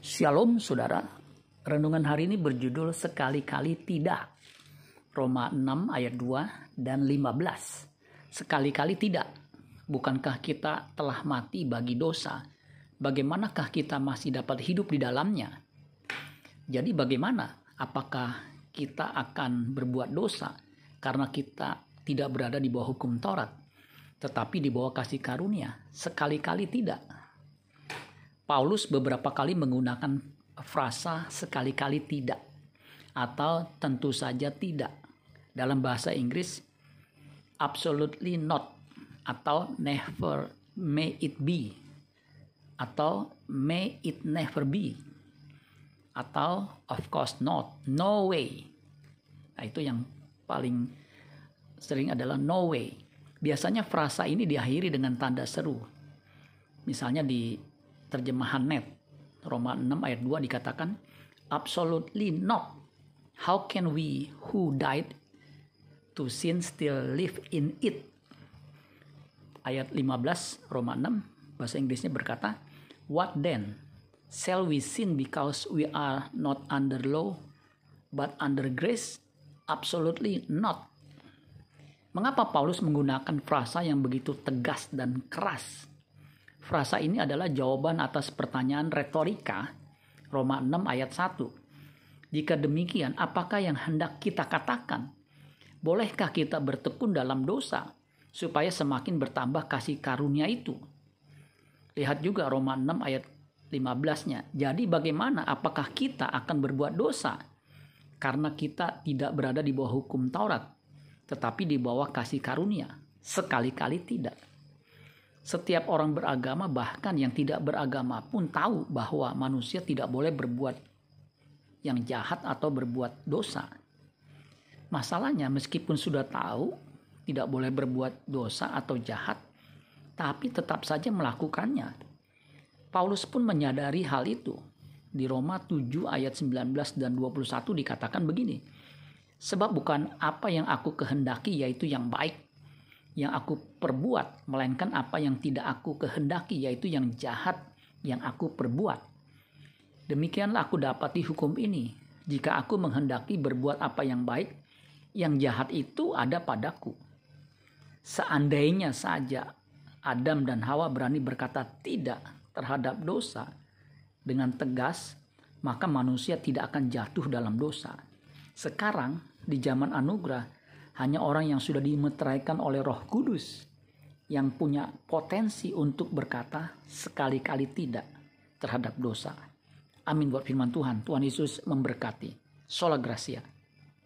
Shalom saudara, renungan hari ini berjudul Sekali-kali Tidak. Roma 6 ayat 2 dan 15. Sekali-kali tidak. Bukankah kita telah mati bagi dosa? Bagaimanakah kita masih dapat hidup di dalamnya? Jadi bagaimana? Apakah kita akan berbuat dosa karena kita tidak berada di bawah hukum Taurat, tetapi di bawah kasih karunia? Sekali-kali tidak. Paulus beberapa kali menggunakan frasa sekali-kali tidak atau tentu saja tidak. Dalam bahasa Inggris absolutely not atau never may it be atau may it never be atau of course not no way. Nah itu yang paling sering adalah no way. Biasanya frasa ini diakhiri dengan tanda seru. Misalnya di terjemahan net. Roma 6 ayat 2 dikatakan absolutely not. How can we who died to sin still live in it? Ayat 15 Roma 6 bahasa Inggrisnya berkata what then? Shall we sin because we are not under law but under grace? Absolutely not. Mengapa Paulus menggunakan frasa yang begitu tegas dan keras? Frasa ini adalah jawaban atas pertanyaan retorika Roma 6 ayat 1. Jika demikian, apakah yang hendak kita katakan? Bolehkah kita bertekun dalam dosa supaya semakin bertambah kasih karunia itu? Lihat juga Roma 6 ayat 15-nya. Jadi bagaimana apakah kita akan berbuat dosa? Karena kita tidak berada di bawah hukum Taurat, tetapi di bawah kasih karunia. Sekali-kali tidak. Setiap orang beragama, bahkan yang tidak beragama pun tahu bahwa manusia tidak boleh berbuat yang jahat atau berbuat dosa. Masalahnya, meskipun sudah tahu tidak boleh berbuat dosa atau jahat, tapi tetap saja melakukannya. Paulus pun menyadari hal itu. Di Roma 7 ayat 19 dan 21 dikatakan begini, Sebab bukan apa yang aku kehendaki yaitu yang baik yang aku perbuat, melainkan apa yang tidak aku kehendaki yaitu yang jahat yang aku perbuat. Demikianlah aku dapati hukum ini. Jika aku menghendaki berbuat apa yang baik, yang jahat itu ada padaku. Seandainya saja Adam dan Hawa berani berkata tidak terhadap dosa dengan tegas, maka manusia tidak akan jatuh dalam dosa. Sekarang di zaman anugerah hanya orang yang sudah dimeteraikan oleh Roh Kudus yang punya potensi untuk berkata sekali-kali tidak terhadap dosa. Amin buat firman Tuhan. Tuhan Yesus memberkati. Sola Gracia.